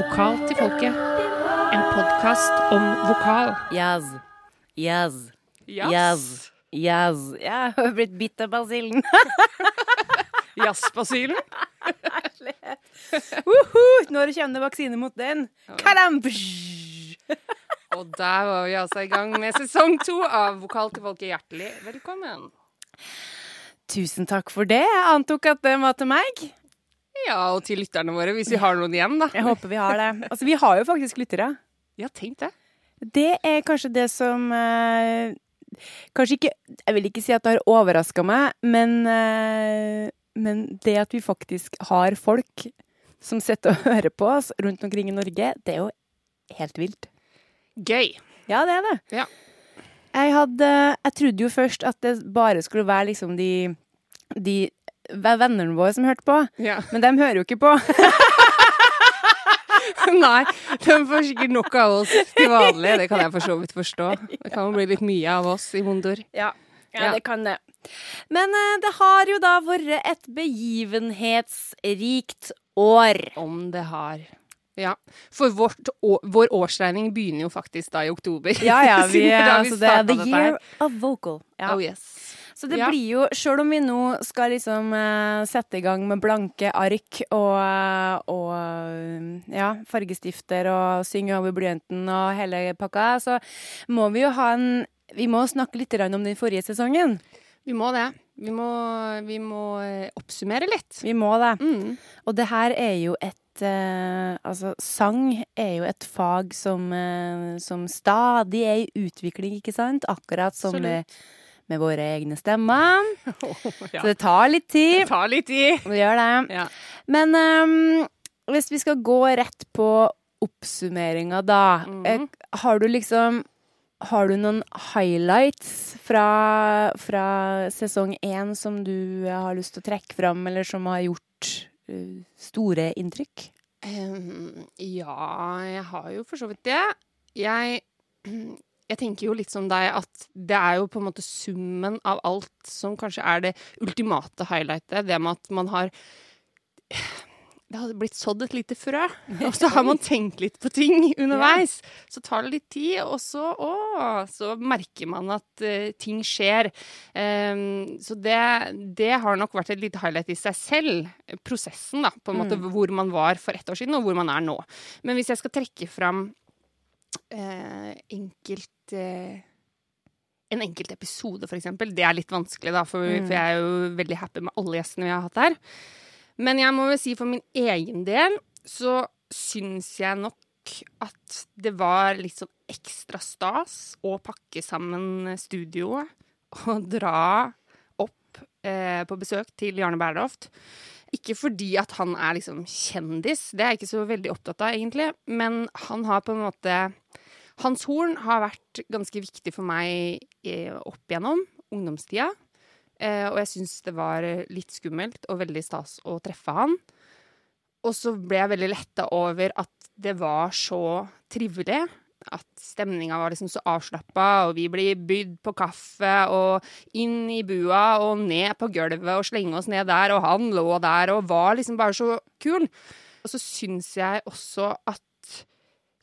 Vokal til folket. En podkast om vokal. Jazz. Jazz. Jazz. Jazz. Jeg har blitt bitt av basillen. Jazzbasilen. Nå Når kommer det vaksine mot den? Kadam! Og der var vi altså i gang med sesong to av Vokal til folket. Hjertelig velkommen. Tusen takk for det. Jeg antok at det var til meg. Ja, og til lytterne våre, hvis vi har noen igjen, da. Jeg håper vi har det. Altså, vi har jo faktisk lyttere. Ja, tenk det. Det er kanskje det som eh, Kanskje ikke Jeg vil ikke si at det har overraska meg, men, eh, men det at vi faktisk har folk som sitter og hører på oss rundt omkring i Norge, det er jo helt vilt. Gøy. Ja, det er det. Ja. Jeg hadde Jeg trodde jo først at det bare skulle være liksom de, de vennene våre som hørte på, Ja. men de hører jo ikke på. Nei, de får sikkert nok av oss til vanlig. Det kan jeg for så vidt forstå. Det kan bli litt mye av oss i Mondor. Ja, Ja. det kan det. Men eh, det har jo da vært et begivenhetsrikt år. Om det har. Ja. For vårt, å- vår årsregning begynner jo faktisk da i oktober. Ja, ja, vi, vi altså, det er the year of vocal. Ja. Oh yes. Så det Ja. blir jo, sjøl om vi nå skal liksom eh, sette i gang med blanke ark og, eh, og eh, ja, fargestifter og synge over blyanten og hele pakka, så må vi jo ha en Vi må snakke litt om den forrige sesongen. Vi må det. Vi må, vi må eh, oppsummere litt. Vi må det. Mm. Og det her er jo et eh, Altså, sang er jo et fag som, eh, som stadig er i utvikling, ikke sant? Akkurat som med, med våre egne stemmer. ja. Så det tar litt tid. Det tar litt tid. Det gjør det. Ja. Men um, hvis vi skal gå rett på oppsummeringa, da. Mm -hmm. har du liksom Har du noen highlights fra, fra sesong én som du eh, har lyst til å trekke fram, eller som har gjort uh, store inntrykk? Um, ja, jeg har jo for så vidt det. Jeg, jeg tenker jo litt som deg at det er jo på en måte summen av alt som kanskje er det ultimate highlightet. Det med at man har det har blitt sådd et lite frø, og så har man tenkt litt på ting underveis. Så tar det litt tid, og så, å, så merker man at uh, ting skjer. Um, så det, det har nok vært et lite highlight i seg selv. Prosessen, da, på en måte hvor man var for ett år siden, og hvor man er nå. Men hvis jeg skal trekke fram eh, enkelt eh, en enkelt episode, for eksempel. Det er litt vanskelig, da, for, for jeg er jo veldig happy med alle gjestene vi har hatt her. Men jeg må vel si for min egen del så syns jeg nok at det var litt sånn ekstra stas å pakke sammen studioet og dra opp eh, på besøk til Jarne Bærloft. Ikke fordi at han er liksom kjendis, det er jeg ikke så veldig opptatt av egentlig, men han har på en måte Hans horn har vært ganske viktig for meg eh, opp igjennom ungdomstida. Eh, og jeg syns det var litt skummelt og veldig stas å treffe han. Og så ble jeg veldig letta over at det var så trivelig. At stemninga var liksom så avslappa, og vi blir bydd på kaffe og inn i bua og ned på gulvet og slenge oss ned der, og han lå der og var liksom bare så kul. Og så syns jeg også at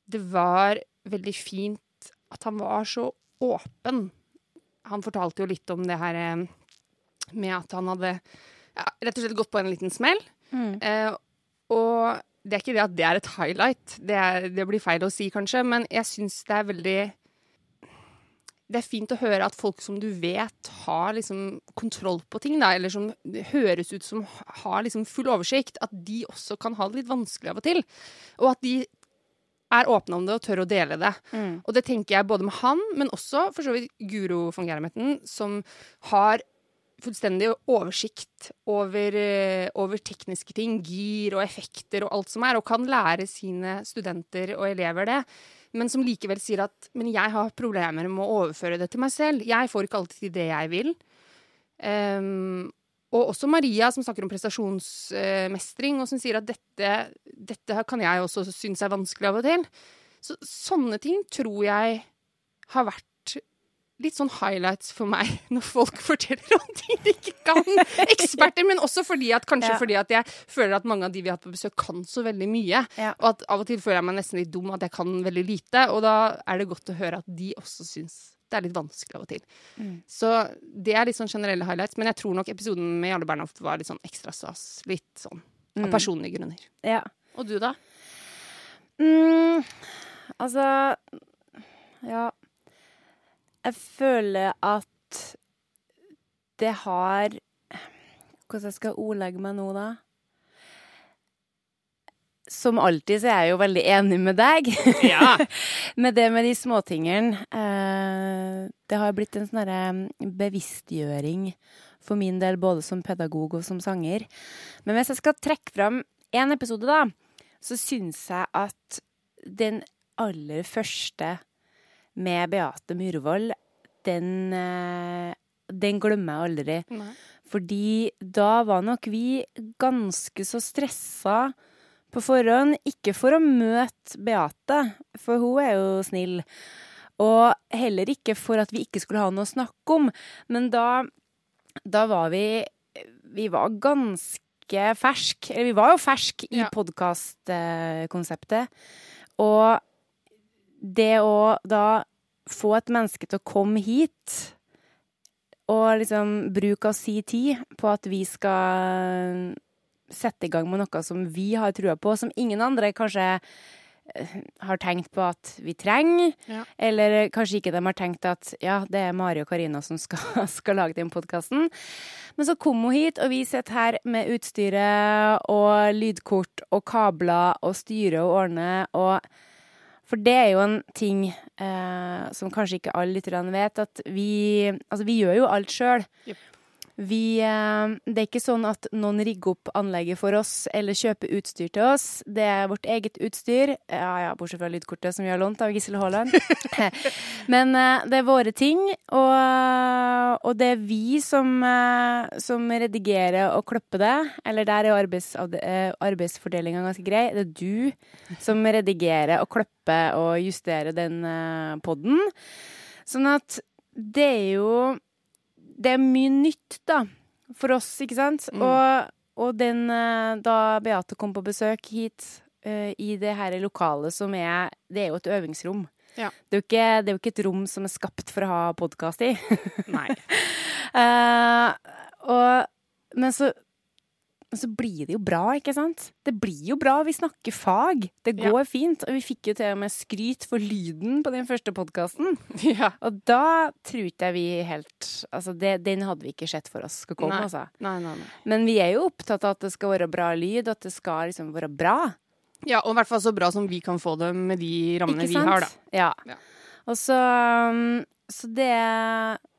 det var veldig fint at han var så åpen. Han fortalte jo litt om det her eh, med at han hadde ja, rett og slett gått på en liten smell. Eh, og det er ikke det at det er et highlight, det, er, det blir feil å si kanskje, men jeg syns det er veldig Det er fint å høre at folk som du vet har liksom kontroll på ting, da, eller som høres ut som har liksom full oversikt, at de også kan ha det litt vanskelig av og til. Og at de er åpne om det og tør å dele det. Og det tenker jeg både med han, men også for så vidt Guro von Germetten, som har fullstendig oversikt over, eh, over tekniske ting, gir og effekter og alt som er, og kan lære sine studenter og elever det. Men som likevel sier at men jeg har problemer med å overføre det til meg selv. Jeg får ikke alltid det jeg vil. Um, og også Maria, som snakker om prestasjonsmestring, og som sier at dette, dette kan jeg også synes er vanskelig av og til. Så, sånne ting tror jeg har vært litt sånn highlights for meg når folk forteller om ting de ikke kan. Eksperter, men også fordi at, kanskje Ja. fordi at jeg føler at mange av de vi har hatt på besøk, kan så veldig mye. Ja. Og at av og til føler jeg meg nesten litt dum at jeg kan veldig lite. Og da er det godt å høre at de også syns det er litt vanskelig av og til. Mm. Så det er litt sånn generelle highlights. Men jeg tror nok episoden med Jarle Bernhoft var litt sånn ekstra stas. Litt sånn Mm. av personlige grunner. Ja. Og du, da? Mm, altså Ja. Jeg føler at det har Hvordan jeg skal ordlegge meg nå, da? Som alltid så er jeg jo veldig enig med deg. Ja. med det med de småtingene. Eh, det har blitt en sånn bevisstgjøring for min del, både som pedagog og som sanger. Men hvis jeg skal trekke fram én episode, da, så syns jeg at den aller første med Beate Myhrvold, den, eh, den glemmer jeg aldri. Nei. Fordi da var nok vi ganske så stressa på forhånd. Ikke for å møte Beate, for hun er jo snill. Og heller ikke for at vi ikke skulle ha noe å snakke om. Men da, da var vi Vi var ganske fersk. Eller vi var jo fersk i Ja. podkastkonseptet. Og det å da få et menneske til å komme hit og liksom bruke av si tid på at vi skal sette i gang med noe som vi har trua på, som ingen andre kanskje eh, har tenkt på at vi trenger. Ja. Eller kanskje ikke de har tenkt at ja, det er Mari og Karina som skal, skal lage den podkasten. Men så kom hun hit, og vi sitter her med utstyret og lydkort og kabler og styrer og ordner og For det er jo en ting eh, som kanskje ikke alle lytterne vet, at vi Altså, vi gjør jo alt sjøl. Jepp. Vi eh, Det er ikke sånn at noen rigger opp anlegget for oss eller kjøper utstyr til oss. Det er vårt eget utstyr. Ja ja, bortsett fra lydkortet som vi har lånt av Gisle Haaland. Men eh, det er våre ting, og, og det er vi som, eh, som redigerer og klipper det. Eller der er arbeids, arbeidsfordelinga ganske grei. Det er du som redigerer og klipper og justerer den poden. Sånn at det er jo Det er mye nytt, da, for oss, ikke sant? Mm. Og, og den eh, Da Beate kom på besøk hit uh, i det her lokalet som er Det er jo et øvingsrom. Ja. Det, er ikke, det er jo ikke et rom som er skapt for å ha podkast i. Nei. uh, og, men, så, men så blir det jo bra, ikke sant? Det blir jo bra. Vi snakker fag. Det Ja. går fint. Og vi fikk jo til og med skryt for lyden på den første podkasten. Ja. Og da tror ikke jeg vi helt Altså, det, den hadde vi ikke sett for oss skulle komme, Nei. altså. Nei, nei, nei. Men vi er jo opptatt av at det skal være bra lyd, at det skal liksom være bra. Ja, og i hvert fall så bra som vi kan få det med de rammene vi har, da. Ja. Ja. Og så um, Så det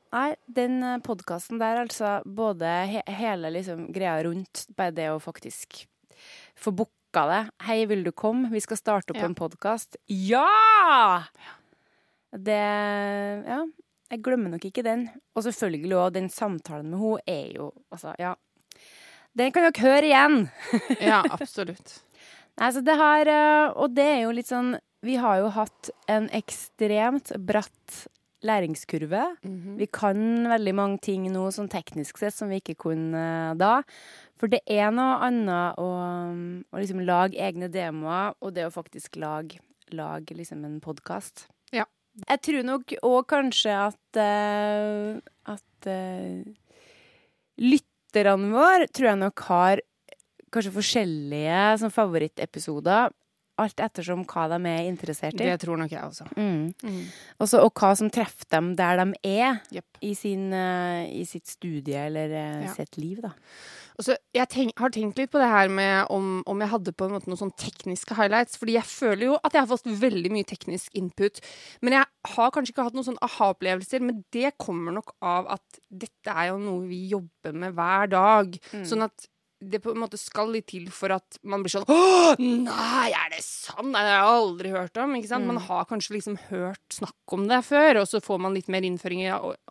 Nei, den podkasten der, altså, både he hele liksom greia rundt bare det å faktisk få booka det. Hei, vil du komme? Vi skal starte opp Ja. en podkast. Ja! Det Ja. Jeg glemmer nok ikke den. Og selvfølgelig òg den samtalen med henne er jo Altså, ja. Den kan dere høre igjen. Ja, absolutt. Nei, så det har eh, Og det er jo litt sånn Vi har jo hatt en ekstremt bratt læringskurve. Mhm. Vi kan veldig mange ting nå sånn teknisk sett som vi ikke kunne eh, da. For det er noe annet å, å liksom lage egne demoer, og det å faktisk lage, lage liksom en podkast. Ja. Jeg tror nok òg kanskje at uh, at uh, lytterne våre tror jeg nok har kanskje forskjellige sånn, favorittepisoder. Alt ettersom hva de er interessert i. Det tror nok jeg også. Mm. Mm. Også, og hva som treffer dem der de er yep. i, sin, uh, i sitt studie eller uh, Ja. sitt liv, da. Også, jeg tenk, har tenkt litt på det her med om, om jeg hadde på en måte noen sånn tekniske highlights. Fordi jeg føler jo at jeg har fått veldig mye teknisk input. Men jeg har kanskje ikke hatt noen sånn aha-opplevelser. Men det kommer nok av at dette er jo noe vi jobber med hver dag. Sånn at det på en måte skal litt til for at man blir sånn Åh, nei, er det sant? Nei, det har jeg aldri hørt om. Ikke sant? Man har kanskje liksom hørt snakk om det før, og så får man litt mer innføring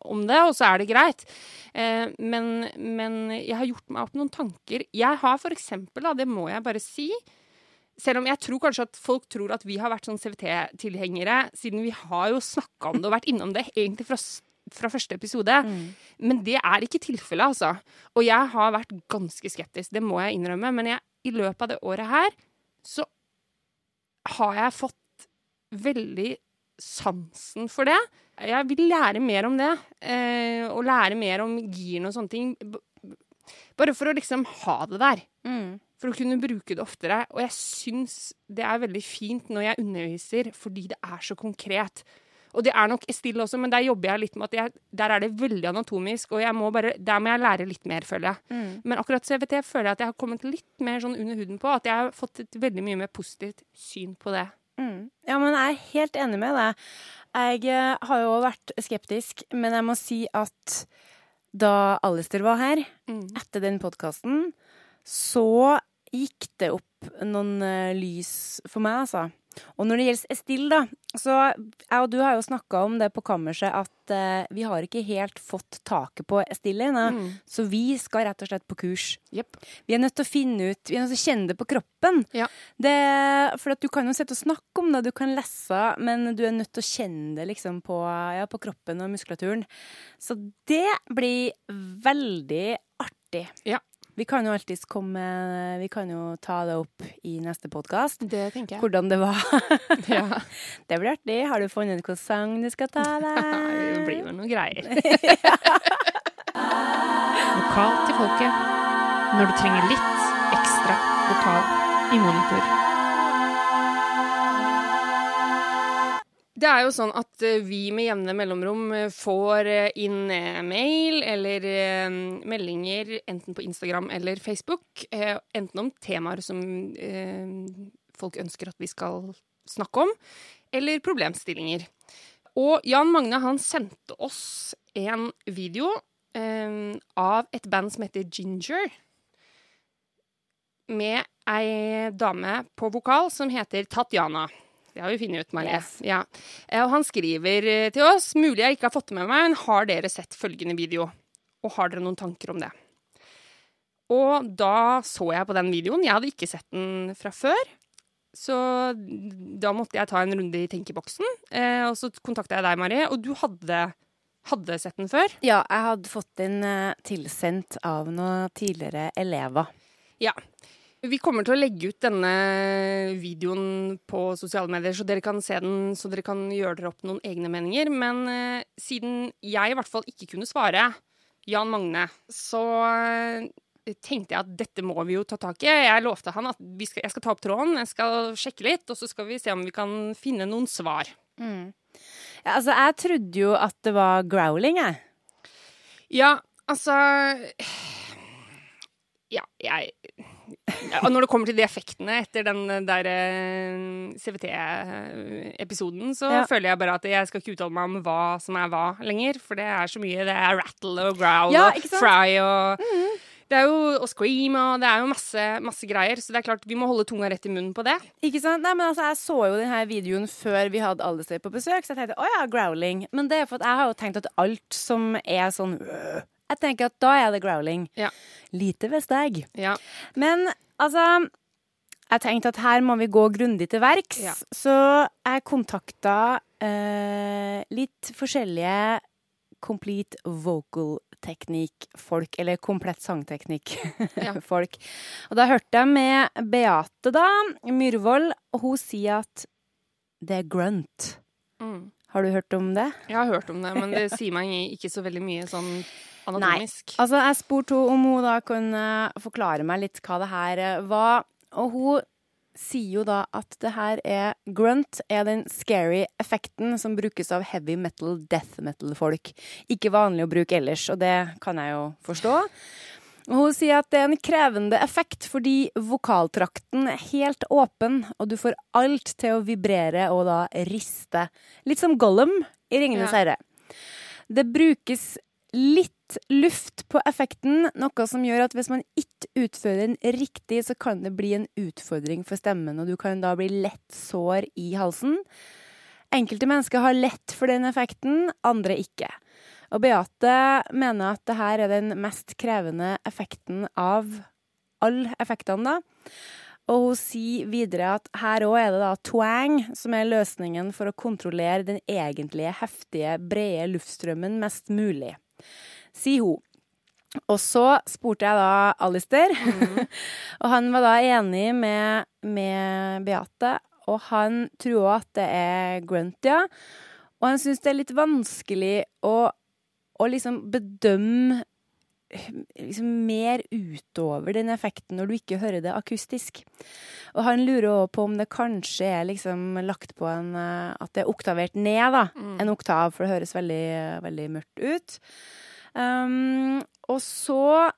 om det, og så er det greit. Eh, men, men jeg har gjort meg opp noen tanker. Jeg har for eksempel, da, det må jeg bare si selv om jeg tror kanskje at folk tror at vi har vært sånn CVT-tilhengere, siden vi har jo snakka om det og vært innom det egentlig fra fra første episode. Men det er ikke tilfellet, altså. Og jeg har vært ganske skeptisk, det må jeg innrømme. Men jeg, i løpet av det året her så har jeg fått veldig sansen for det. Jeg vil lære mer om det, eh, og lære mer om girene og sånne ting. Bare for å liksom ha det der. Mm. For å kunne bruke det oftere. Og jeg syns det er veldig fint når jeg underviser, fordi det er så konkret. Og det er nok Estille også, men der jobber jeg litt med at jeg, der er det veldig anatomisk, og jeg må bare, der må jeg lære litt mer, føler jeg. Mm. Men akkurat CVT føler jeg at jeg har kommet litt mer sånn under huden på. At jeg har fått et veldig mye mer positivt syn på det. Mm. Ja, men jeg er helt enig med deg. Jeg eh, har jo vært skeptisk, men jeg må si at da Alistair var her, Mm. etter den podkasten, så gikk det opp noen eh, lys for meg, altså. Og når det gjelder Estille, da, så jeg og du har jo snakka om det på kammerset at eh, vi har ikke helt fått taket på Estille ennå. Mm. Så vi skal rett og slett på kurs. Yep. Vi er nødt til å finne ut Vi er nødt til å kjenne det på kroppen. Ja. Det, for du kan jo sitte og snakke om det, du kan lese, men du er nødt til å kjenne det liksom på, ja, på kroppen og muskulaturen. Så det blir veldig artig. Ja. Vi kan jo alltids komme Vi kan jo ta det opp i neste podkast. Det tenker jeg. Hvordan det var. Ja. Det blir artig. Har du funnet ut hvilken sang du skal ta deg? Det blir vel noen greier. Lokal til folket. Når du trenger litt ekstra vokal i monitor. Det er jo sånn at eh, vi med jevne mellomrom eh, får eh, inn mail eller meldinger enten på Instagram eller Facebook, enten om temaer som folk ønsker at vi skal snakke om, eller problemstillinger. Og Jan Magne han sendte oss en video av et band som heter Ginger. Med ei dame på vokal som heter Tatjana. Det har vi funnet ut, Marie. Yes. Ja. Eh, Og han skriver eh, til oss Mulig jeg ikke har fått det med meg, men har dere sett følgende video? Og har dere noen tanker om det? Og da så jeg på den videoen. Jeg hadde ikke sett den fra før. Så da måtte jeg ta en runde i tenkeboksen. Eh, og så kontakta jeg deg, Marie, og du hadde, hadde sett den før. Ja, jeg hadde fått den tilsendt av noen tidligere elever. Ja. Vi kommer til å legge ut denne videoen på sosiale medier, så dere kan se den, så dere kan gjøre dere opp noen egne meninger. Men eh, siden jeg i hvert fall ikke kunne svare Jan Magne, så eh, tenkte jeg at dette må vi jo ta tak i. Jeg lovte han at vi skal, jeg skal ta opp tråden, jeg skal sjekke litt, og så skal vi se om vi kan finne noen svar. Ja, altså, jeg trodde jo at det var growling, jeg. Ja, altså Ja, jeg ja, og Når det kommer til de effektene etter den der eh, CVT-episoden, så Ja. føler jeg bare at jeg skal ikke uttale meg om hva som er hva lenger. For det er så mye. Det er rattle og growl Ja, og fry og Det er jo og scream og det er jo masse, masse greier. Så det er klart vi må holde tunga rett i munnen på det. Ikke sant? Nei, men altså, Jeg så jo denne videoen før vi hadde Alice på besøk, så jeg tenkte å ja, growling. Men det er for at jeg har jo tenkt at alt som er sånn øh, Jeg tenker at da er det growling. Ja. Lite visste jeg. Ja. Men altså Jeg tenkte at her må vi gå grundig til verks, Ja. så jeg kontakta eh, litt forskjellige complete vocal teknikk-folk, eller komplett sangteknikk-folk. Og da hørte jeg med Beate, da, Myhrvold, og hun sier at det er grunt. Mm. Har du hørt om det? Jeg har hørt om det, men det sier meg ikke så veldig mye sånn anatomisk. Nei. Altså, jeg spurte henne om hun da kunne forklare meg litt hva det her eh, var. Og hun sier jo da at det her er grunt, er den scary effekten som brukes av heavy metal, death metal-folk. Ikke vanlig å bruke ellers, og det kan jeg jo forstå. Hun sier at det er en krevende effekt fordi vokaltrakten er helt åpen, og du får alt til å vibrere og da riste. Litt som Gollum i Ringenes Ja. herre. Det brukes litt luft på effekten, noe som gjør at hvis man ikke utfører den riktig, så kan det bli en utfordring for stemmen, og du kan da bli lett sår i halsen. Enkelte mennesker har lett for den effekten, andre ikke. Og Beate mener at det her er den mest krevende effekten av alle effektene, da. Og hun sier videre at her òg er det da twang som er løsningen for å kontrollere den egentlige heftige, brede luftstrømmen mest mulig, sier hun. Og så spurte jeg da Alistair, og han var da enig med, med Beate. Og han tror at det er gruntia. Og han syns det er litt vanskelig å, å liksom bedømme liksom mer utover den effekten når du ikke hører det akustisk. Og han lurer òg på om det kanskje er liksom lagt på en eh, At det er oktavert ned, da. En oktav, for det høres veldig, veldig mørkt ut. Um, og så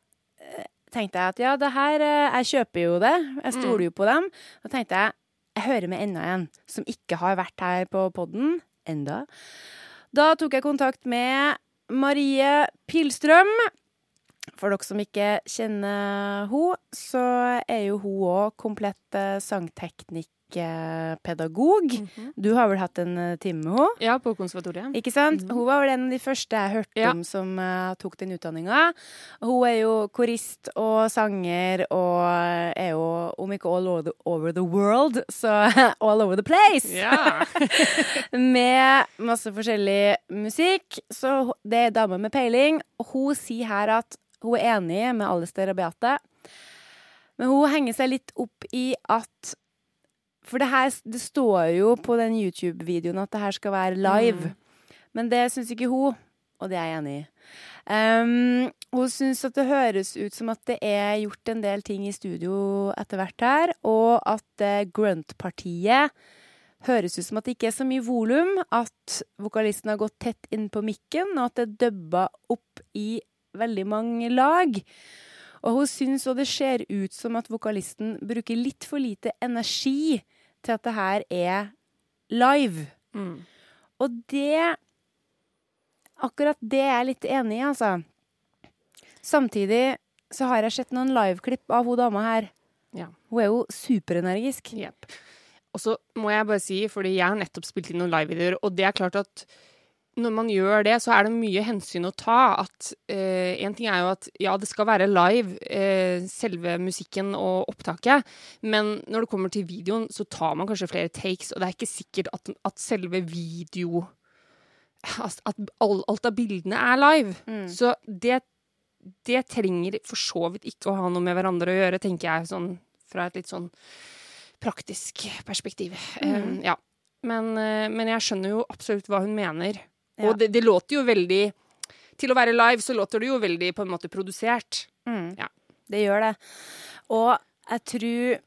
eh, tenkte jeg at ja, det her eh, Jeg kjøper jo det. Jeg stoler jo på dem. Da tenkte jeg jeg hører med enda en som ikke har vært her på podden enda. Da tok jeg kontakt med Marie Pilstrøm. For dere som ikke kjenner henne, så er jo hun òg komplett eh, -hmm. Du har vel hatt en eh, time med henne? Ja, på konservatoriet. Ikke sant? Hun var vel en av de første jeg hørte Ja. om som uh, tok den utdanninga. Hun er jo korist og sanger og er jo, om ikke all over the, over the world, så all over the place! Ja. med masse forskjellig musikk. Så det er dame med peiling. Hun sier her at hun er enig med Alistair og Beate. Men hun henger seg litt opp i at For det her det står jo på den YouTube-videoen at det her skal være live. Men det syns ikke hun, og det er jeg enig i. Um, hun syns at det høres ut som at det er gjort en del ting i studio etter hvert her, og at uh, grunt-partiet høres ut som at det ikke er så mye volum, at vokalisten har gått tett inn på mikken, og at det er dubba opp i veldig mange lag. Og hun syns òg det ser ut som at vokalisten bruker litt for lite energi til at det her er live. Mm. Og det Akkurat det er jeg litt enig i, altså. Samtidig så har jeg sett noen liveklipp av hun dama her. Ja. Hun er jo superenergisk. Yep. Og så må jeg bare si, fordi jeg har nettopp spilt inn noen livevideoer, og det er klart at når man gjør det, så er det mye hensyn å ta. At eh, En ting er jo at ja, det skal være live, eh, selve musikken og opptaket, men når det kommer til videoen, så tar man kanskje flere takes, og det er ikke sikkert at, at selve video altså, At all, alt av bildene er live. Så det, det trenger for så vidt ikke å ha noe med hverandre å gjøre, tenker jeg, sånn fra et litt sånn praktisk perspektiv. Eh, ja. Men, eh, men jeg skjønner jo absolutt hva hun mener. Og det, det låter jo veldig Til å være live så låter det jo veldig på en måte produsert. Mm. Ja. Det gjør det. Og jeg tror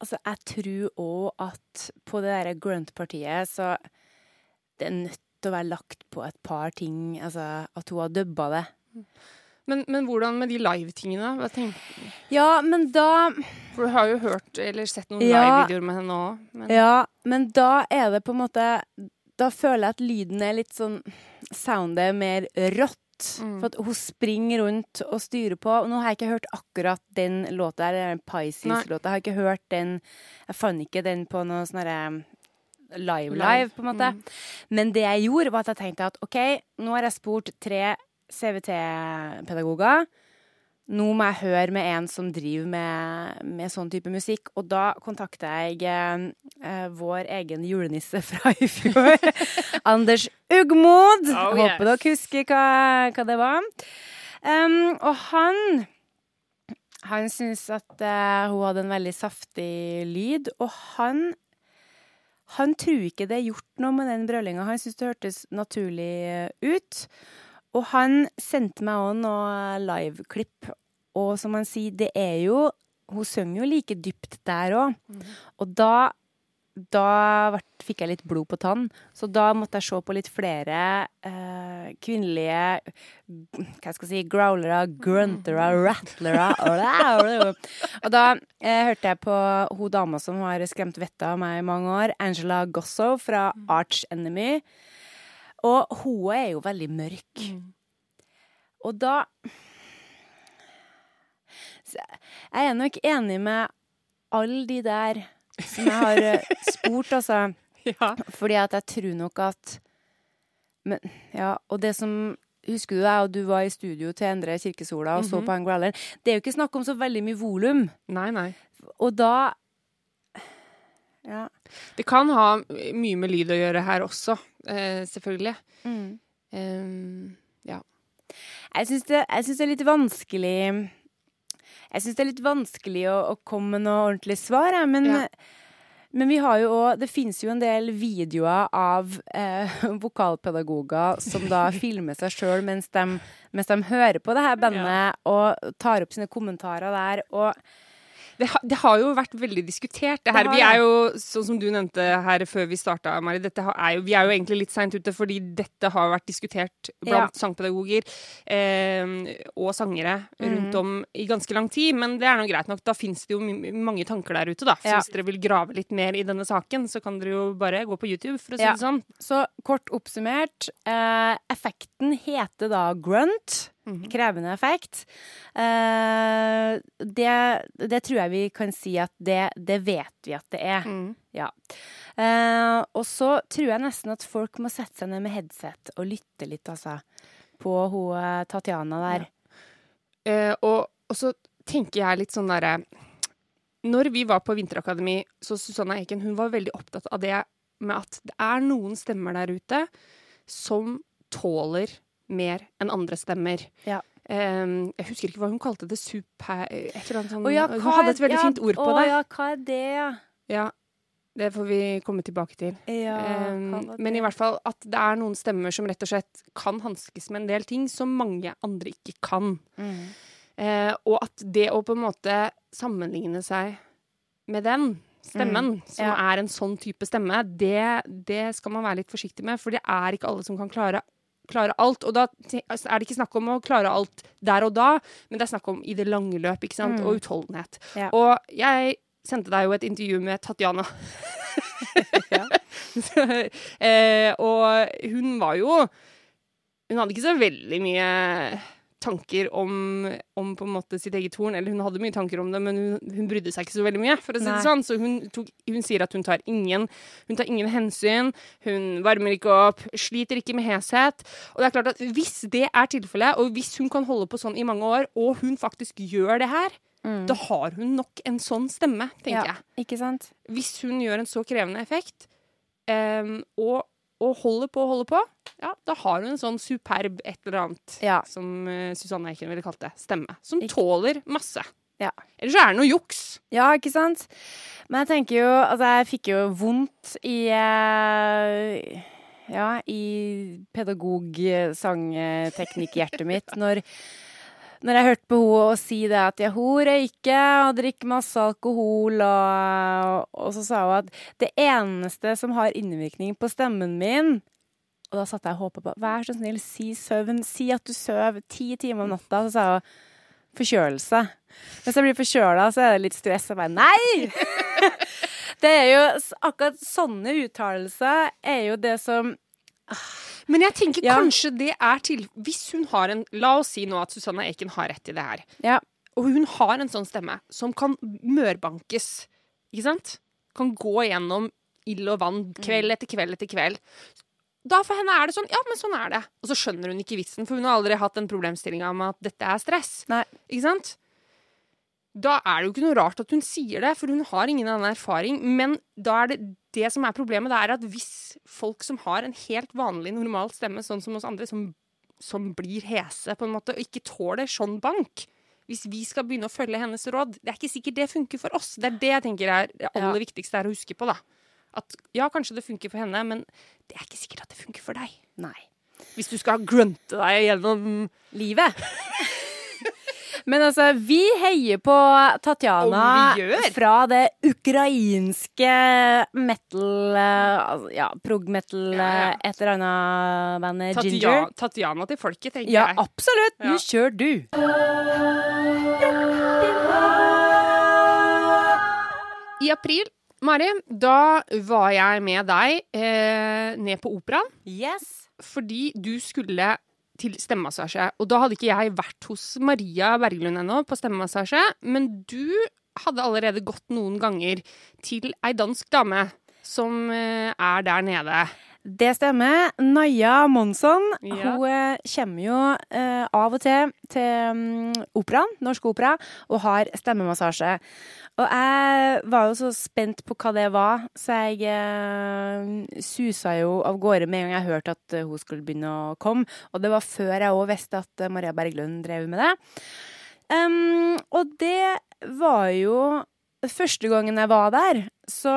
Altså, jeg tror òg at på det derre grunt-partiet, så Det er nødt til å være lagt på et par ting. Altså at hun har dubba det. Men, men hvordan med de live-tingene? Ja, men da For du har jo hørt eller sett noen Ja. live-videoer med henne òg. Men Ja, men da er det på en måte Da føler jeg at lyden er litt sånn Soundet er mer rått. Mm. For at hun springer rundt og styrer på. Og nå har jeg ikke hørt akkurat den låta her, den. Pisces-låta. Jeg har ikke hørt den Jeg fant ikke den på noe sånn herre live-live, på en måte. Mm. Men det jeg gjorde, var at jeg tenkte at OK, nå har jeg spurt tre CVT-pedagoger. Nå må jeg høre med en som driver med, med sånn type musikk. Og da kontakta jeg eh, vår egen julenisse fra i fjor. Anders Ugmod. Oh, Håper yes. dere husker hva, hva det var. Um, og han Han syntes at uh, hun hadde en veldig saftig lyd. Og han han tror ikke det er gjort noe med den brølinga. Han syntes det hørtes naturlig eh, ut. Og han sendte meg òg noe liveklipp. Og som han sier, det er jo Hun synger jo like dypt der òg. Og da da fikk jeg litt blod på tann, så da måtte jeg se på litt flere eh, kvinnelige hva skal jeg si, growlere, gruntere, rattlere Og da eh, hørte jeg på hun dama som har skremt vettet av meg i mange år, Angela Gosso fra Arch Enemy. Og hun er jo veldig mørk. Og da Jeg er nok enig med alle de der som jeg har eh, spurt, altså. ja. Fordi at jeg tror nok at Men, ja, og det som Husker du deg, og du var i studio til Endre Kirkesola og så på han growleren. Det er jo ikke snakk om så veldig mye volum. Nei, nei. og da Ja. Det kan ha mye med lyd å gjøre her også, eh, selvfølgelig. Mm. Um, Jeg syns det, det er litt vanskelig Jeg syns det er litt vanskelig å, å komme med noe ordentlig svar, jeg, men Ja. Men vi har jo også, det finnes jo en del videoer av eh, vokalpedagoger som da filmer seg sjøl mens, mens de hører på det her bandet og tar opp sine kommentarer der. Og det, ha, det har jo vært veldig diskutert. Det her, Det har vi er jo, sånn som du nevnte her før vi starta, Mari, er jo, vi er jo egentlig litt seint ute, fordi dette har vært diskutert blant sangpedagoger eh, og sangere Mhm. rundt om i ganske lang tid. Men det er nå greit nok. Da fins det jo mange tanker der ute, da. Så Ja. hvis dere vil grave litt mer i denne saken, så kan dere jo bare gå på YouTube, for å si Ja. det sånn. så kort oppsummert, eh, effekten heter da grunt. Mhm. Krevende effekt. Eh, det, det tror jeg vi kan si at det, det vet vi at det er. Mm. Ja. Eh, og så tror jeg nesten at folk må sette seg ned med headset og lytte litt, altså. På hun eh, Tatjana der. Eh, og, og så tenker jeg litt sånn derre Når vi var på Vinterakademi, så Susanna Eiken hun var veldig opptatt av det med at det er noen stemmer der ute som tåler mer enn andre stemmer. Ja. Um, jeg husker ikke hva hun kalte det. Super... Et eller annet sånn ja, Hun hadde et veldig ja, fint ord på å, det. ja, hva er det, ja? Ja, det får vi komme tilbake til. ja Um, men i hvert fall at det er noen stemmer som rett og slett kan hanskes med en del ting som mange andre ikke kan. Mm. Uh, og at det å på en måte sammenligne seg med den stemmen, som ja. er en sånn type stemme, det, det skal man være litt forsiktig med, for det er ikke alle som kan klare klare alt, og da altså, er det ikke snakk om å klare alt der og da, men det er snakk om i det lange løp, ikke sant, Mm. og utholdenhet. Ja. Og jeg sendte deg jo et intervju med Tatjana. Ja. Så, eh, og hun var jo Hun hadde ikke så veldig mye tanker om, om på en måte sitt eget horn. Eller hun hadde mye tanker om det, men hun, hun brydde seg ikke så veldig mye. for å si Nei. det sånn. Så hun, tok, hun sier at hun tar ingen Hun tar ingen hensyn. Hun varmer ikke opp, sliter ikke med heshet. Og det er klart at hvis det er tilfellet, og hvis hun kan holde på sånn i mange år, og hun faktisk gjør det her, Mm. da har hun nok en sånn stemme, tenker ja, jeg. Ikke sant? Hvis hun gjør en så krevende effekt, um, og, og holder på og holder på, ja, da har hun en sånn superb et eller annet, Ja. som uh, Susanne Eiken ville kalt det, stemme, som Ik tåler masse. Ja. Ellers så er det noe juks. Ja, ikke sant? Men jeg tenker jo Altså, jeg fikk jo vondt i uh, Ja, i pedagog-sangteknikk-hjertet mitt når når jeg hørte på henne si det at jeg røyker og drikker masse alkohol, og, og så sa hun at det eneste som har innvirkning på stemmen min Og da satt jeg og håpa på Vær så snill, si søvn. Si at du sover ti timer om natta. Så sa hun forkjølelse. Hvis jeg blir forkjøla, så er det litt stress. Jeg bare nei! det er jo akkurat sånne uttalelser er jo det som Men jeg tenker Ja. kanskje det er til Hvis hun har en La oss si nå at Susanne Eiken har rett i det her. Ja. Og hun har en sånn stemme som kan mørbankes, ikke sant? Kan gå gjennom ild og vann Mm. kveld etter kveld etter kveld. Da for henne er det sånn, ja, men sånn er det. Og så skjønner hun ikke vitsen, for hun har aldri hatt den problemstillinga med at dette er stress. Nei. Ikke sant? Da er det jo ikke noe rart at hun sier det, for hun har ingen annen erfaring. Men da er det det som er problemet, det er at hvis folk som har en helt vanlig, normal stemme, sånn som oss andre, som, som blir hese på en måte, og ikke tåler sånn bank Hvis vi skal begynne å følge hennes råd, det er ikke sikkert det funker for oss. Det er det jeg tenker er det aller viktigste er å huske på, da. At ja, kanskje det funker for henne, men det er ikke sikkert at det funker for deg. Nei. Hvis du skal grunte deg gjennom Livet. Men altså, vi heier på Tatjana fra det ukrainske metal altså, Ja, prog-metal, Ja, ja. eh, et eller annet bandet Tatja Ginger. Tatjana til folket, tenker Ja, jeg. absolutt! Ja. Nå kjør du. I april, Mari, da var jeg med deg eh, ned på operaen Yes. fordi du skulle til stemmemassasje. Og da hadde ikke jeg vært hos Maria Berglund ennå på stemmemassasje, men du hadde allerede gått noen ganger til ei dansk dame som eh, er der nede. Det stemmer. Naja Monsson Ja. hun eh, kommer jo eh, av og til til mm, operaen, Norsk Opera, og har stemmemassasje. Og jeg var jo så spent på hva det var, så jeg eh, susa jo av gårde med en gang jeg hørte at eh, hun skulle begynne å komme. Og det var før jeg òg visste at eh, Maria Berglund drev med det. Um, og det var jo Første gangen jeg var der, så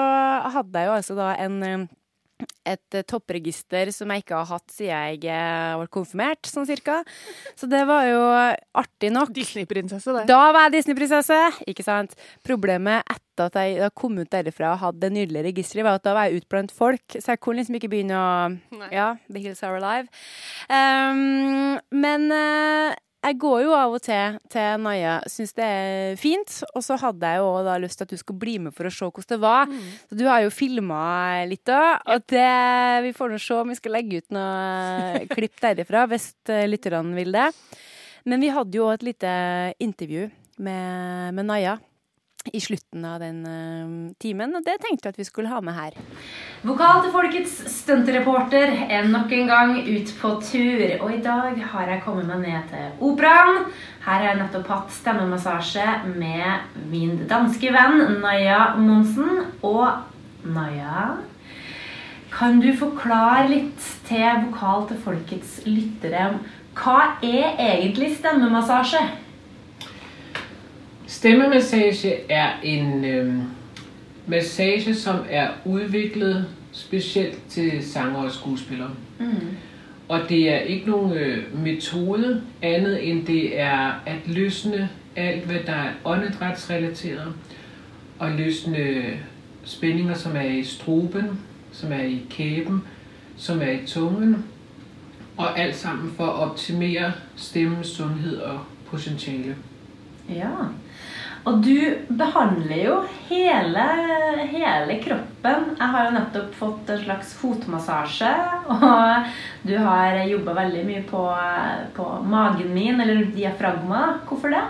hadde jeg jo altså da en eh, et eh, toppregister som jeg ikke har hatt siden jeg eh, ble konfirmert, sånn cirka. Så det var jo artig nok. Disney-prinsesse, det. Da var jeg Disney-prinsesse, ikke sant? Problemet etter at jeg kom ut derifra og hadde det nydelige registeret, var at da var jeg ute blant folk, så jeg kunne liksom ikke begynne å Nei. Ja, The Hills Are Alive. Um, men eh, jeg går jo av og til til Naya, syns det er fint. Og så hadde jeg jo da lyst til at du skulle bli med for å se hvordan det var. Så du har jo filma litt da, og det, vi får nå se om vi skal legge ut noe klipp derifra, hvis eh, lytterne vil det. Men vi hadde jo et lite intervju med, med Naya i slutten av den uh, timen, og det tenkte jeg at vi skulle ha med her. Vokal til folkets stuntreporter er nok en gang ut på tur. Og i dag har jeg kommet meg ned til operaen. Her har jeg nettopp hatt stemmemassasje med min danske venn Naya Monsen. Og Naya, kan du forklare litt til Vokal til folkets lyttere hva er egentlig stemmemassasje? Stemmemassage er en øh, massage, som er udviklet specielt til sanger og skuespillere. Og det er ikke nogen øh, metode andet end det er at løsne alt, hvad der er åndedrætsrelateret, og løsne spændinger, som er i struben, som er i kæben, som er i tungen, og alt sammen for at optimere stemmens sundhed og potentiale. Ja. Og du behandler jo hele, hele kroppen. Jeg har jo nettopp fått en slags fotmassasje, og du har jobba veldig mye på, på magen min, eller diafragma. Hvorfor det?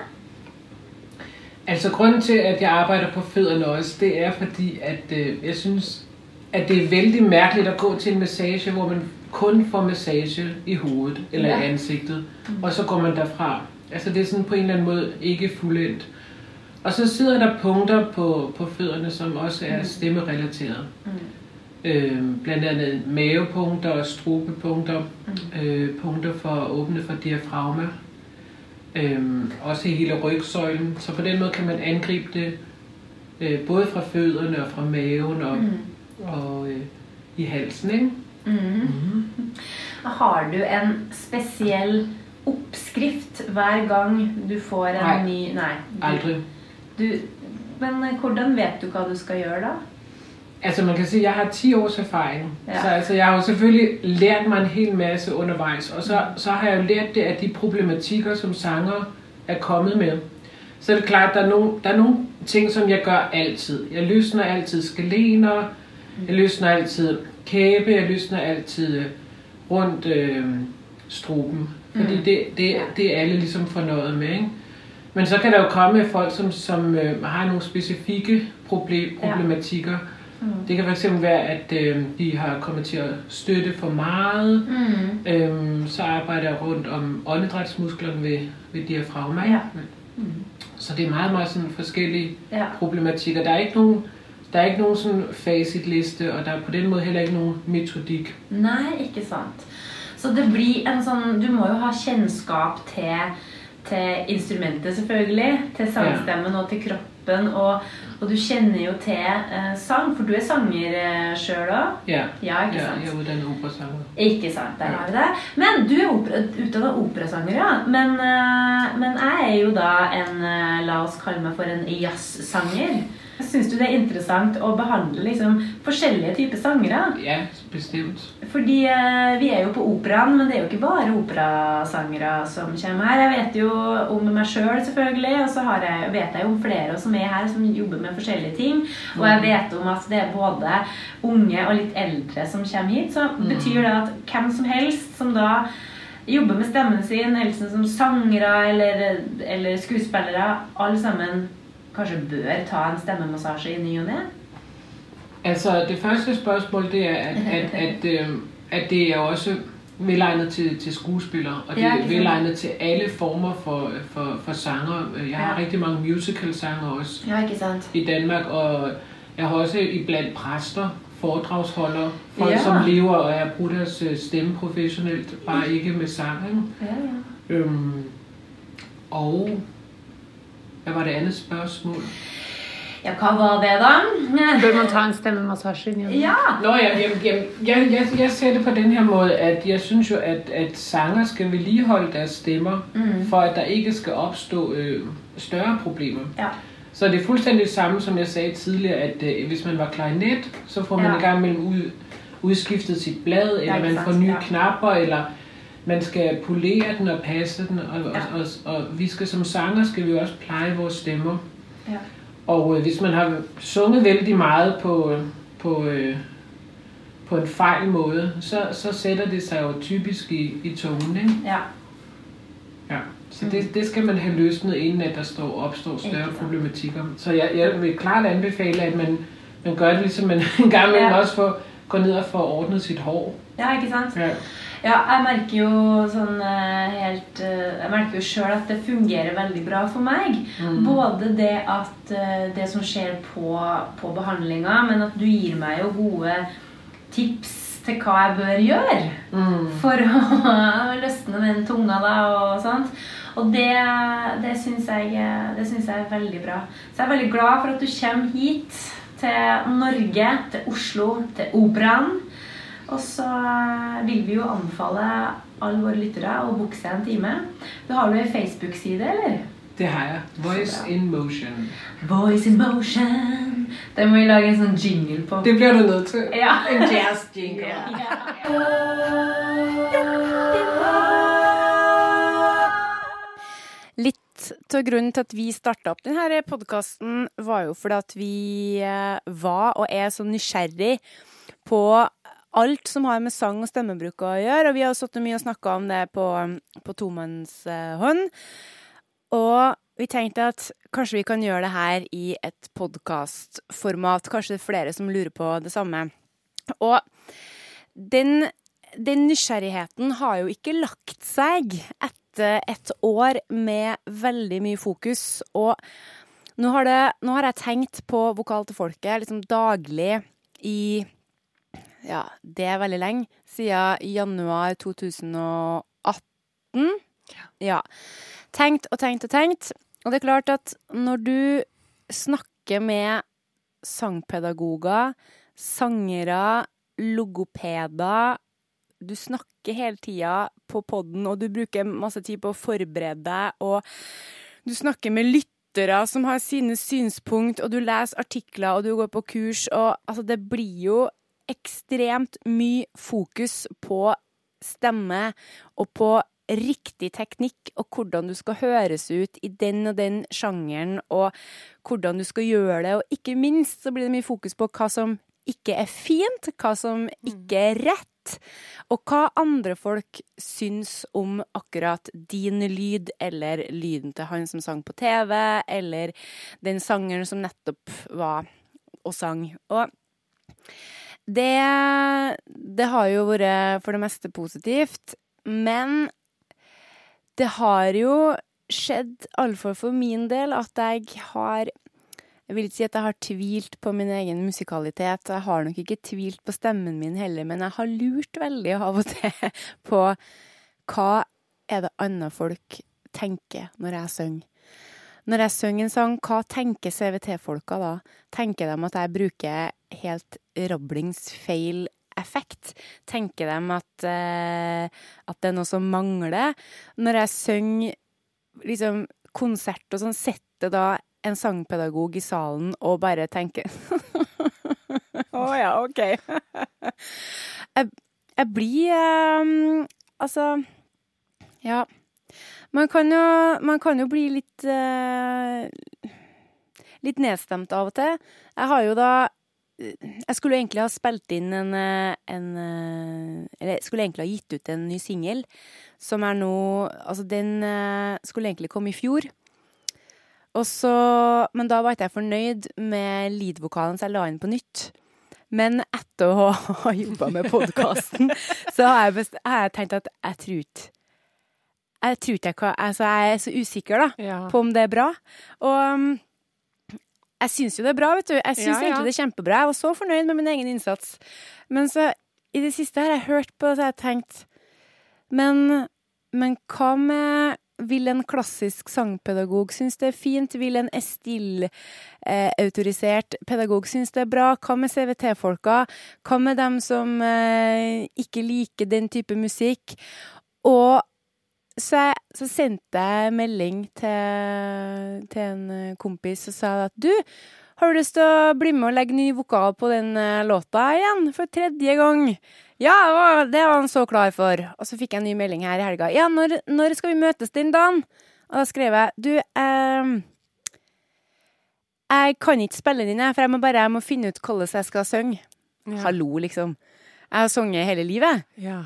Altså Grunnen til, at jeg arbeider på fødderne også, det er fordi, at øh, jeg synes, at det er veldig merkelig å gå til en massasje hvor man kun får massasje i hovedet eller i ansigtet, og så går man derfra. Altså det er sådan på en eller annen måte ikke fuldendt. Og så sidder der punkter på, på fødderne, som også er stemmerelateret. Øh, blandt andet mavepunkter og strubepunkter, øh, punkter for at åbne for diafragma, Øhm, også hele rygsøjlen. Så på den måde kan man angribe det øh, både fra fødderne og fra maven og, mm. og øh, i halsen. Ikke? Har du en spesiell oppskrift hver gang du får en Nei. ny Nei. Du, Aldrig. Du, men eh, hvordan vet du hva du skal gjøre da? Altså man kan si, jeg har ti års erfaring. Ja. Så altså, jeg har jo selvfølgelig lært meg en hel masse underveis. Og så, så har jeg jo lært det av de problematikker, som sanger er kommet med. Så er det klart, at der er, noen, der er ting, som jeg gjør altid. Jeg løsner altid skalener, jeg løsner altid kæbe, jeg løsner altid øh, rundt øh, struben. Fordi Mm. det, det, det er alle liksom fornøyd med. Ikke? Men så kan der jo komme folk, som, som øh, har nogle specifikke problem, Ja. problematikker. Mm. Det kan fx være, at øh, de har kommet til at støtte for meget. Mm. Øhm, så arbejder jeg rundt om åndedrætsmusklerne ved, ved diafragma. Ja. Mm. Så det er meget, meget sådan forskellige Ja. problematikker. Der er ikke nogen, der er ikke nogen sådan facitliste, og der er på den måde heller ikke nogen metodik. Nei, ikke sant. Så det blir en sånn Du må jo ha kjennskap til, til instrumentet, selvfølgelig. Til sangstemmen og til kroppen. Og, og du kjenner jo til eh, sang, for du er sanger eh, sjøl òg. Ja, Ja, ikke ja sant? jeg er operasanger. Ikke sant, der har vi det. Men du er opera, utdanna operasanger, ja. Men, eh, men jeg er jo da en eh, La oss kalle meg for en jazzsanger. Syns du det er interessant å behandle liksom forskjellige typer sangere? Ja, bestemt. Fordi eh, vi er jo på operaen, men det er jo ikke bare operasangere som kommer her. Jeg vet jo om meg sjøl, selv, selvfølgelig, og så har jeg, vet jeg jo om flere som er her, som jobber med forskjellige ting. Og jeg vet om at det er både unge og litt eldre som kommer hit. Så betyr det at hvem som helst som da jobber med stemmen sin, helsen som sangere eller, eller skuespillere, alle sammen kanskje bør ta en stemmemassasje i ny og ne? Altså, det første spørsmålet det er, at, at, at, øh, at det er også velegnet til, til skuespillere, og det Ja, er velegnet til alle former for, for, for sanger. Jeg har Ja. rigtig mange musical-sanger også Ja, i Danmark, og jeg har også iblandt præster, foredragsholdere, folk som lever og er brugt deres øh, stemme professionelt, bare ikke med sang. Ja, ja. Øhm, og hvad var det andet spørsmål? Ja, hva var det, da? Bør man ta en stemmemassasje? Ja. Nå, jeg, jeg, jeg, jeg, jeg, jeg ser det på den her måde, at jeg synes jo, at, at sanger skal vedligeholde deres stemmer, Mm. for at der ikke skal oppstå ø, større problemer. Ja. Så det er fullstendig det samme, som jeg sagde tidligere, at ø, hvis man var klarinett, så får man Ja. i gang mellem ut, udskiftet sitt blad, eller man får nye ja. knapper, eller man skal polere den og passe den, og, Ja. og, og, og vi skal som sanger skal vi også pleje våre stemmer. Ja. Og øh, hvis man har sunget veldig meget på, øh, på, øh, på en fejl måde, så, så sætter det seg jo typisk i, i ikke? ja. Ja. Så det, det skal man ha løsnet, innen at der står, oppstår større problematikker. Så jeg, jeg vil klart anbefale, at man, man gør det liksom man en gang imellom også får, går ned og får ordnet sitt hår. ja, ikke sant? Ja. Ja, jeg merker jo sånn eh, helt eh, Jeg merker jo sjøl at det fungerer veldig bra for meg. Mm. Både det at eh, det som skjer på, på behandlinga, men at du gir meg jo gode tips til hva jeg bør gjøre Mm. for å løsne den tunga da og sånt. Og det, det syns jeg, jeg er veldig bra. Så jeg er veldig glad for at du kommer hit til Norge, til Oslo, til Operaen. Og så vil vi jo anbefale alle våre lyttere å booke seg en time. Du har jo ei Facebook-side, eller? Det har jeg. Voice in motion. Voice in motion. Det må vi lage en sånn jingle på. Det blir du nødt til. Ja. En jazz jingle. Til grunnen til at vi starta opp denne podkasten, var jo fordi at vi eh, var og er så nysgjerrig på alt som har med sang og stemmebruk å gjøre. Og vi har sittet mye og snakka om det på, på tomannshånd. Og vi tenkte at kanskje vi kan gjøre det her i et podkastformat. Kanskje det er flere som lurer på det samme. Og den, den nysgjerrigheten har jo ikke lagt seg etter et år med veldig mye fokus. Og nå har, det, nå har jeg tenkt på Vokal til folket liksom daglig i Ja, det er veldig lenge. Siden januar 2018. Ja. Tenkt og tenkt og tenkt. Og det er klart at når du snakker med sangpedagoger, sangere, logopeder Du snakker hele tida på poden, og du bruker masse tid på å forberede deg, og du snakker med lyttere som har sine synspunkt, og du leser artikler, og du går på kurs, og altså, det blir jo ekstremt mye fokus på stemme og på riktig teknikk, og hvordan du skal høres ut i den og den sjangeren, og hvordan du skal gjøre det. Og ikke minst så blir det mye fokus på hva som ikke er fint, hva som ikke er rett, og hva andre folk syns om akkurat din lyd, eller lyden til han som sang på TV, eller den sangeren som nettopp var og sang. Og det, det har jo vært for det meste positivt, men det har jo skjedd, iallfall for min del, at jeg har Jeg vil ikke si at jeg har tvilt på min egen musikalitet. Jeg har nok ikke tvilt på stemmen min heller, men jeg har lurt veldig av og til på hva er det andre folk tenker når jeg synger. Når jeg synger en sang, hva tenker CVT-folka da? Tenker de at jeg bruker helt rablings feil effekt? Tenker de at, uh, at det er noe som mangler? Når jeg synger liksom konsert og sånn, sitter da en sangpedagog i salen og bare tenker Å ja, OK. jeg, jeg blir um, Altså, ja. Man kan jo, man kan jo bli litt uh, Litt nedstemt av og til. Jeg har jo da Jeg skulle egentlig ha spilt inn en, eh, en eh, Eller skulle egentlig ha gitt ut en ny singel, som er nå Altså, den skulle egentlig komme i fjor. Og så Men da var ikke jeg fornøyd med lead-vokalen, så jeg la inn på nytt. Men etter å ha jobba med podkasten, så har jeg, best, har jeg tenkt at jeg tror ikke Jeg tror ikke jeg kan Altså, jeg er så usikker, da, Ja. på om det er bra. Og um, jeg syns jo det er bra, vet du. Jeg syns Ja, ja. egentlig det er kjempebra. Jeg var så fornøyd med min egen innsats. Men så, i det siste har jeg hørt på det, så har jeg tenkt Men, men hva med vil en klassisk sangpedagog synes det er fint? Vil en Estill-autorisert pedagog synes det er bra? Hva med CVT-folka? Hva med dem som eh, ikke liker den type musikk? Og så, jeg, så sendte jeg melding til, til en eh, kompis og sa at du, har du lyst til å bli med og legge ny vokal på den eh, låta igjen for tredje gang? Ja, det var- det var han så klar for. Og så fikk jeg en ny melding her i helga. Ja, når, når skal vi møtes den dagen? Og da skrev jeg du, eh, jeg kan ikke spille den, jeg, for jeg må bare jeg må finne ut hvordan jeg skal synge. Ja. Hallo, liksom. Jeg har sunget hele livet. Ja.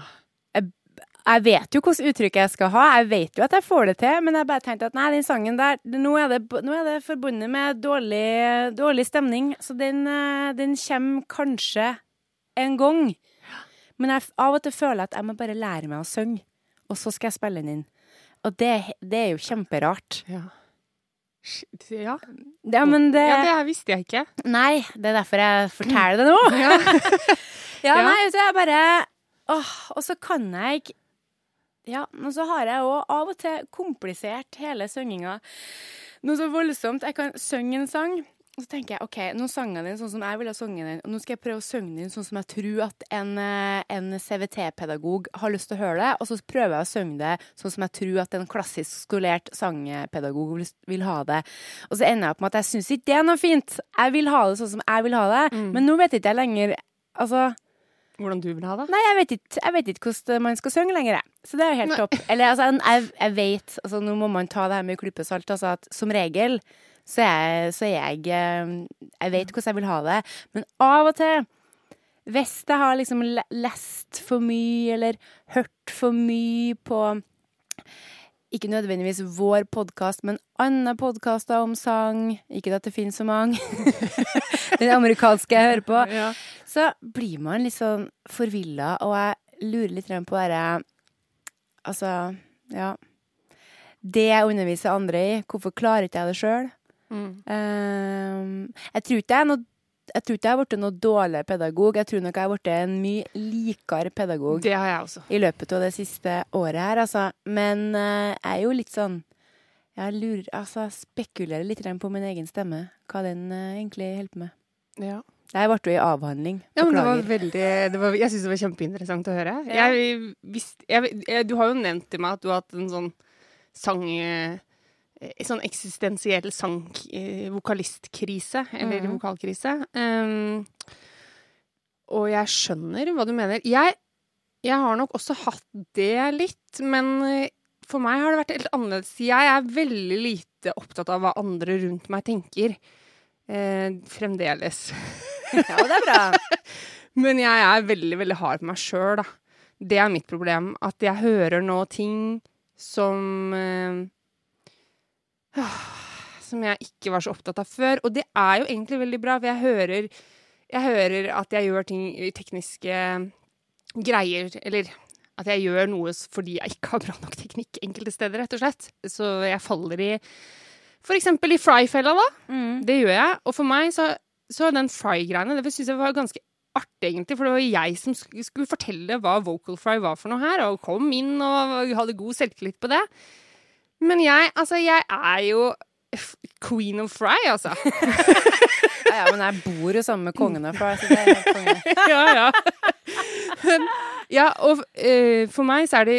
Jeg vet jo hvilket uttrykk jeg skal ha, jeg vet jo at jeg får det til, men jeg bare tenkte at nei, den sangen der, nå er det, nå er det forbundet med dårlig, dårlig stemning, så den, eh, den kommer kanskje en gang. Men jeg, av og til føler jeg at jeg må bare lære meg å synge, og så skal jeg spille den inn. Og det, det er jo kjemperart. Ja. Ja. Ja, men det, ja, det her visste jeg ikke. Nei, det er derfor jeg forteller det nå. Ja. Ja, Ja. nei, så jeg bare Åh, og så kan jeg ikke Ja, men så har jeg òg av og til komplisert hele synginga. Noe så voldsomt. Jeg kan synge en sang, og så tenker jeg OK, nå sang jeg den sånn som jeg ville ha sunget den, og nå skal jeg prøve å synge den sånn som jeg tror at en, eh, en CVT-pedagog har lyst til å høre det, og så prøver jeg å synge det sånn som jeg tror at en klassisk skolert sangpedagog vil- vil ha det. Og så ender jeg opp med at jeg syns ikke det er noe fint. Jeg vil ha det sånn som jeg vil ha det, men nå vet ikke jeg lenger Altså Hvordan du vil ha det? Nei, jeg vet ikke, jeg vet ikke hvordan man skal synge lenger, jeg. Så det er jo helt topp. Eller altså, jeg, jeg vet altså, Nå må man ta det her med klype salt. Altså, at som regel så er, jeg, så jeg eh, Jeg vet hvordan jeg vil ha det. Men av og til, hvis jeg har liksom lest for mye, eller hørt for mye på ikke nødvendigvis vår podkast, men andre podkaster om sang. Ikke at det finnes så mange. Den amerikanske jeg hører på Ja. Så blir man litt sånn forvilla, og jeg lurer litt på dette Altså, ja. Det jeg underviser andre i, hvorfor klarer ikke jeg det sjøl? Mm. jeg tror ikke jeg er noe jeg tror ikke jeg har blitt noe dårlig pedagog. Jeg tror nok jeg har blitt en mye likere pedagog Det har jeg også. i løpet av det siste året her, altså. Men uh, jeg er jo litt sånn Jeg lurer Altså, spekulerer litt på min egen stemme. Hva den uh, egentlig holder på med. Ja. Jeg ble jo i avhandling. Ja, men det var veldig det var, Jeg syns det var kjempeinteressant å høre. Ja. Jeg visst, jeg, jeg, Du har jo nevnt til meg at du har hatt en sånn sang eh, Sånn eksistensiell sang eh, Vokalistkrise, eller mm. vokalkrise. Um, og jeg skjønner hva du mener. Jeg, jeg har nok også hatt det litt, men eh, for meg har det vært helt annerledes. Jeg er veldig lite opptatt av hva andre rundt meg tenker. Eh, fremdeles. Ja, det er bra. Men jeg er veldig, veldig hard på meg sjøl, da. Det er mitt problem. At jeg hører nå ting som øh, Som jeg ikke var så opptatt av før. Og det er jo egentlig veldig bra, for jeg hører, jeg hører at jeg gjør ting i tekniske greier, eller at jeg gjør noe fordi jeg ikke har bra nok teknikk enkelte steder, rett og slett. Så jeg faller i For eksempel i Fry-fella, da. Mm. Det gjør jeg. Og for meg så, så den fry-greiene, det syns jeg var ganske artig, egentlig. For det var jeg som skulle fortelle hva vocal fry var for noe her, og kom inn og hadde god selvtillit på det. Men jeg, altså, jeg er jo queen of fry, altså. Ja, ja, men jeg bor jo sammen med kongen herfra, så det er helt konge. ja, ja. Ja, og uh, for meg så er det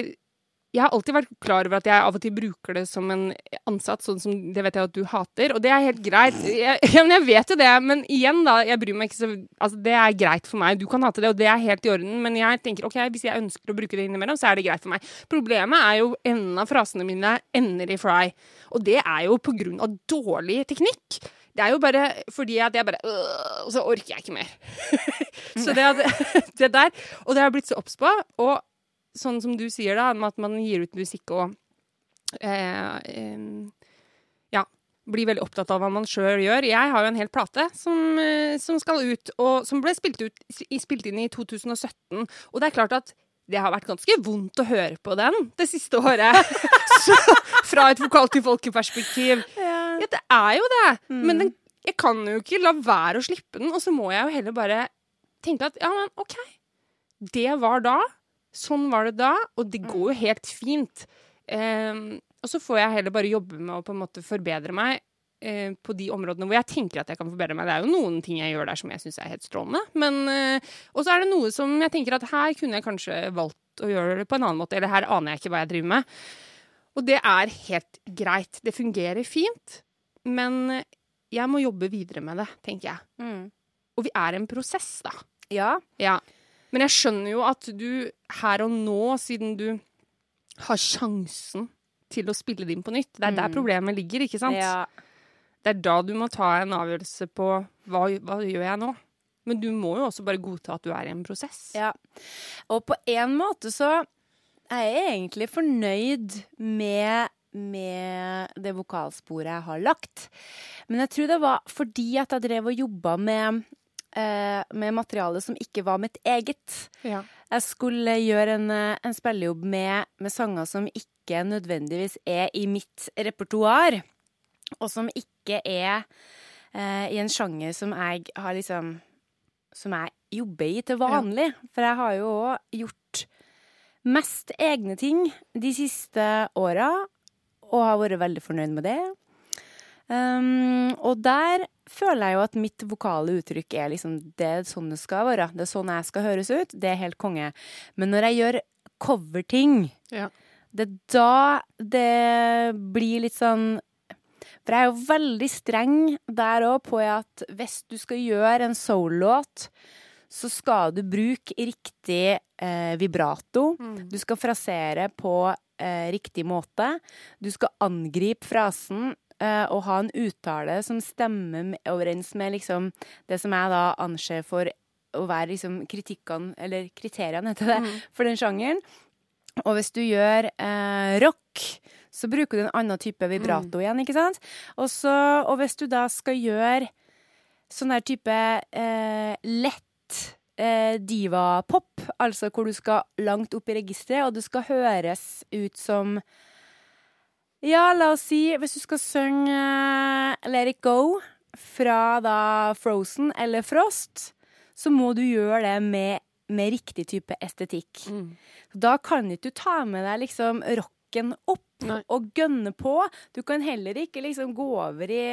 Jeg har alltid vært klar over at jeg av og til bruker det som en ansatt, sånn som det vet jeg at du hater, og det er helt greit. Jeg, ja, men jeg vet jo det, men igjen, da, jeg bryr meg ikke så Altså, det er greit for meg. Du kan hate det, og det er helt i orden, men jeg tenker OK, hvis jeg ønsker å bruke det innimellom, så er det greit for meg. Problemet er jo enden av frasene mine ender i fry, og det er jo på grunn av dårlig teknikk. Det er jo bare fordi at jeg bare øh, Og så orker jeg ikke mer. så det, det der Og det har jeg blitt så obs på. Og sånn som du sier, da, med at man gir ut musikk og eh, Ja. Blir veldig opptatt av hva man sjøl gjør. Jeg har jo en hel plate som, eh, som skal ut, og som ble spilt, ut, spilt inn i 2017. Og det er klart at det har vært ganske vondt å høre på den det siste året. Så, fra et vokal til folkeperspektiv. Ja. Ja, det er jo det. Men den, jeg kan jo ikke la være å slippe den, og så må jeg jo heller bare tenke at ja, men OK. Det var da. Sånn var det da, og det går jo helt fint. Um, og så får jeg heller bare jobbe med å på en måte forbedre meg uh, på de områdene hvor jeg tenker at jeg kan forbedre meg. Det er jo noen ting jeg gjør der som jeg syns er helt strålende. Men, uh, og så er det noe som jeg tenker at her kunne jeg kanskje valgt å gjøre det på en annen måte. Eller her aner jeg ikke hva jeg driver med. Og det er helt greit. Det fungerer fint. Men jeg må jobbe videre med det, tenker jeg. Mm. Og vi er en prosess, da. Ja. Ja. Men jeg skjønner jo at du her og nå, siden du har sjansen til å spille det inn på nytt Det er der Mm. problemet ligger, ikke sant? ja. Det er da du må ta en avgjørelse på hva, hva gjør jeg nå? Men du må jo også bare godta at du er i en prosess. Ja. Og på en måte så er jeg egentlig fornøyd med, med det vokalsporet jeg har lagt. Men jeg tror det var fordi at jeg drev og jobba med, eh, med materiale som ikke var mitt eget. Ja. Jeg skulle gjøre en, eh, en spillejobb med, med sanger som ikke nødvendigvis er i mitt repertoar, og som ikke er eh, i en sjanger som jeg har liksom Som jeg jobber i til vanlig. For jeg har jo òg gjort mest egne ting de siste åra, og har vært veldig fornøyd med det. Um, og der føler jeg jo at mitt vokale uttrykk er liksom Det er sånn det skal være. Det er sånn jeg skal høres ut. Det er helt konge. Men når jeg gjør coverting, Ja. det er da det blir litt sånn For jeg er jo veldig streng der òg på at hvis du skal gjøre en soul-låt, så skal du bruke riktig eh, vibrato. Mm. Du skal frasere på eh, riktig måte. Du skal angripe frasen eh, og ha en uttale som stemmer overens med liksom det som jeg da anser for å være liksom kritikkene, eller kriteriene heter det, Mm. for den sjangeren. Og hvis du gjør eh, rock, så bruker du en annen type vibrato igjen, ikke sant? Også, og hvis du da skal gjøre sånn der type eh, lett eh, diva-pop, altså hvor du skal langt opp i registeret, og du skal høres ut som Ja, la oss si, hvis du skal synge eh, Let It Go fra da Frozen eller Frost, så må du gjøre det med, med riktig type estetikk. Mm. Da kan ikke du ta med deg liksom rocken opp Nei. og gønne på. Du kan heller ikke liksom gå over i,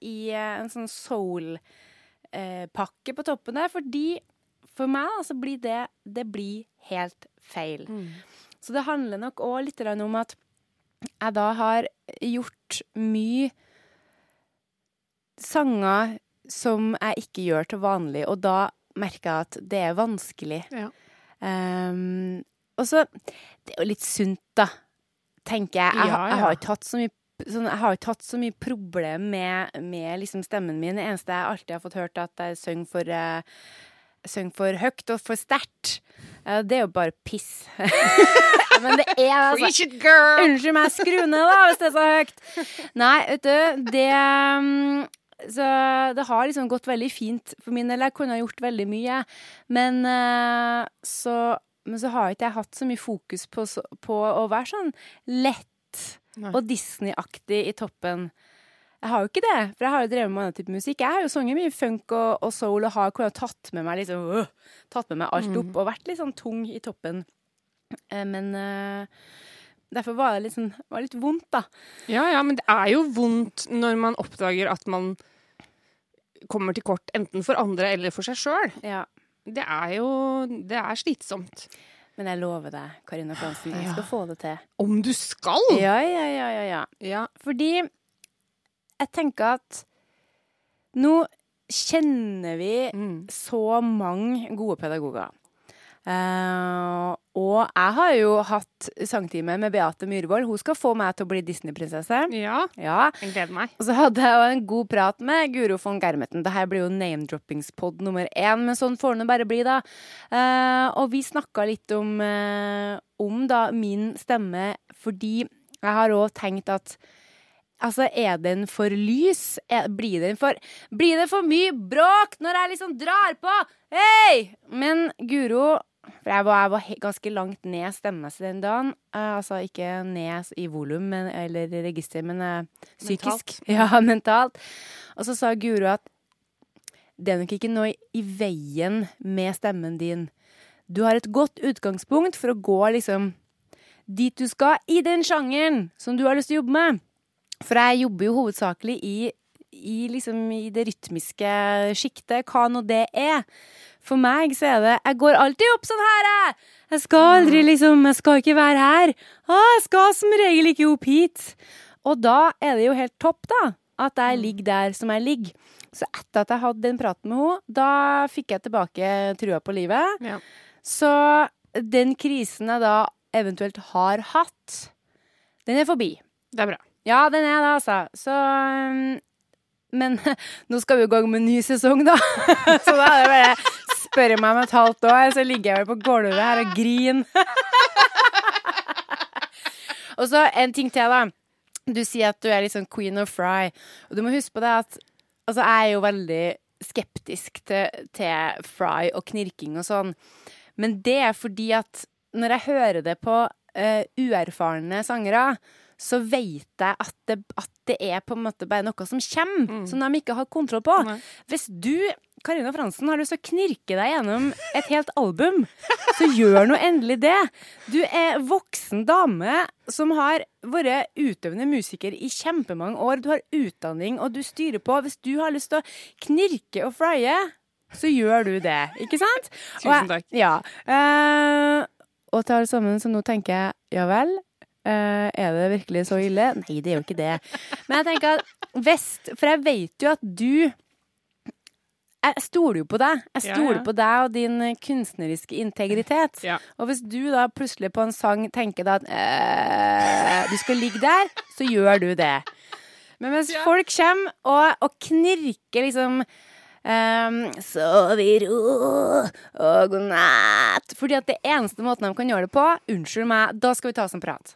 i en sånn soul-pakke på toppen der, fordi for meg altså, blir det, det blir helt feil. Mm. Så det handler nok òg litt om at jeg da har gjort mye sanger som jeg ikke gjør til vanlig, og da merker jeg at det er vanskelig. Ja. Um, og så Det er jo litt sunt, da, tenker jeg. Jeg, Ja, har- jeg ja. har ikke hatt så mye Sånn, jeg har ikke hatt så mye problem med, med liksom stemmen min. Det eneste jeg alltid har fått hørt, er at jeg synger for, uh, synger for høyt og for sterkt. Eh, det er jo bare piss. Men det er altså! Unnskyld meg, skru ned, da, hvis det er så høyt. Nei, vet du, det um, Så det har liksom gått veldig fint for min del. Jeg kunne ha gjort veldig mye, men uh, så men så har ikke jeg hatt så mye fokus på, på å være sånn lett Nei. og Disney-aktig i toppen. Jeg har jo ikke det, for jeg har jo drevet med annen type musikk. Jeg har jo sunget mye funk og, og soul og har kunnet tatt med meg liksom, øh, tatt med meg alt Mm. opp og vært litt sånn tung i toppen. Eh, Men eh, derfor var det litt, sånn, var litt vondt, da. Ja, ja, men det er jo vondt når man oppdager at man kommer til kort enten for andre eller for seg sjøl. Ja. Det er jo Det er slitsomt. Men jeg lover deg, Karina Fransen, jeg Ja. skal få det til. Om du skal! Ja, ja, ja, ja, ja. Ja. Fordi jeg tenker at nå kjenner vi Mm. så mange gode pedagoger. Uh, og jeg har jo hatt sangtime med Beate Myhrvold. Hun skal få meg til å bli Disney-prinsesse. ja. Ja. Jeg gleder meg. Og så hadde jeg jo en god prat med Guro von Germetten. Dette blir jo name-droppingspod nummer én, men sånn får det bare bli, da. Uh, og vi snakka litt om, uh, om da min stemme, fordi jeg har òg tenkt at Altså, er den for lys? Er, blir den for Blir det for mye bråk når jeg liksom drar på? Hei! Men Guro For jeg var, jeg var ganske langt ned stemmemessig den dagen. Uh, altså ikke ned i volum men- eller register, men uh, psykisk. Ja, mentalt. Og så sa Guro at det er nok ikke noe i, i veien med stemmen din. Du har et godt utgangspunkt for å gå liksom dit du skal i den sjangeren som du har lyst til å jobbe med. For jeg jobber jo hovedsakelig i, i, liksom, i det rytmiske sjiktet, hva nå det er. For meg så er det Jeg går alltid opp sånn her, jeg! Jeg skal aldri liksom Jeg skal ikke være her. Ah, jeg skal som regel ikke opp hit. Og da er det jo helt topp, da. At jeg ligger der som jeg ligger. Så etter at jeg hadde den praten med henne, da fikk jeg tilbake trua på livet. Ja. Så den krisen jeg da eventuelt har hatt, den er forbi. Det er bra. Ja, den er det, altså. Så um, Men nå skal vi i gang med en ny sesong, da. Så da er det bare spørre meg om et halvt år, så ligger jeg vel på gulvet her og griner. og så en ting til, da. Du sier at du er litt sånn queen of fry. Og du må huske på det at Altså, jeg er jo veldig skeptisk til, til fry og knirking og sånn. Men det er fordi at når jeg hører det på uh, uerfarne sangere, så vet jeg at det, at det er på en måte bare noe som kommer, som de ikke har kontroll på. Nei. Hvis du, Karina Fransen, har lyst til å knirke deg gjennom et helt album, så gjør nå endelig det. Du er voksen dame som har vært utøvende musiker i kjempemange år. Du har utdanning, og du styrer på. Hvis du har lyst til å knirke og flye, så gjør du det. Ikke sant? Og jeg- Tusen takk. Ja. Uh, og til alle sammen som nå tenker ja vel, eh, er det virkelig så ille? Nei, det er jo ikke det. Men jeg tenker at vest for jeg vet jo at du jeg stoler jo på deg. Jeg stoler ja. på deg og din kunstneriske integritet. Ja. Og hvis du da plutselig på en sang tenker da at øh, du skal ligge der, så gjør du det. Men Ja. folk kommer og, og knirker liksom um, Sov i ro og god natt Fordi at det eneste måten de kan gjøre det på Unnskyld meg, da skal vi ta oss en prat.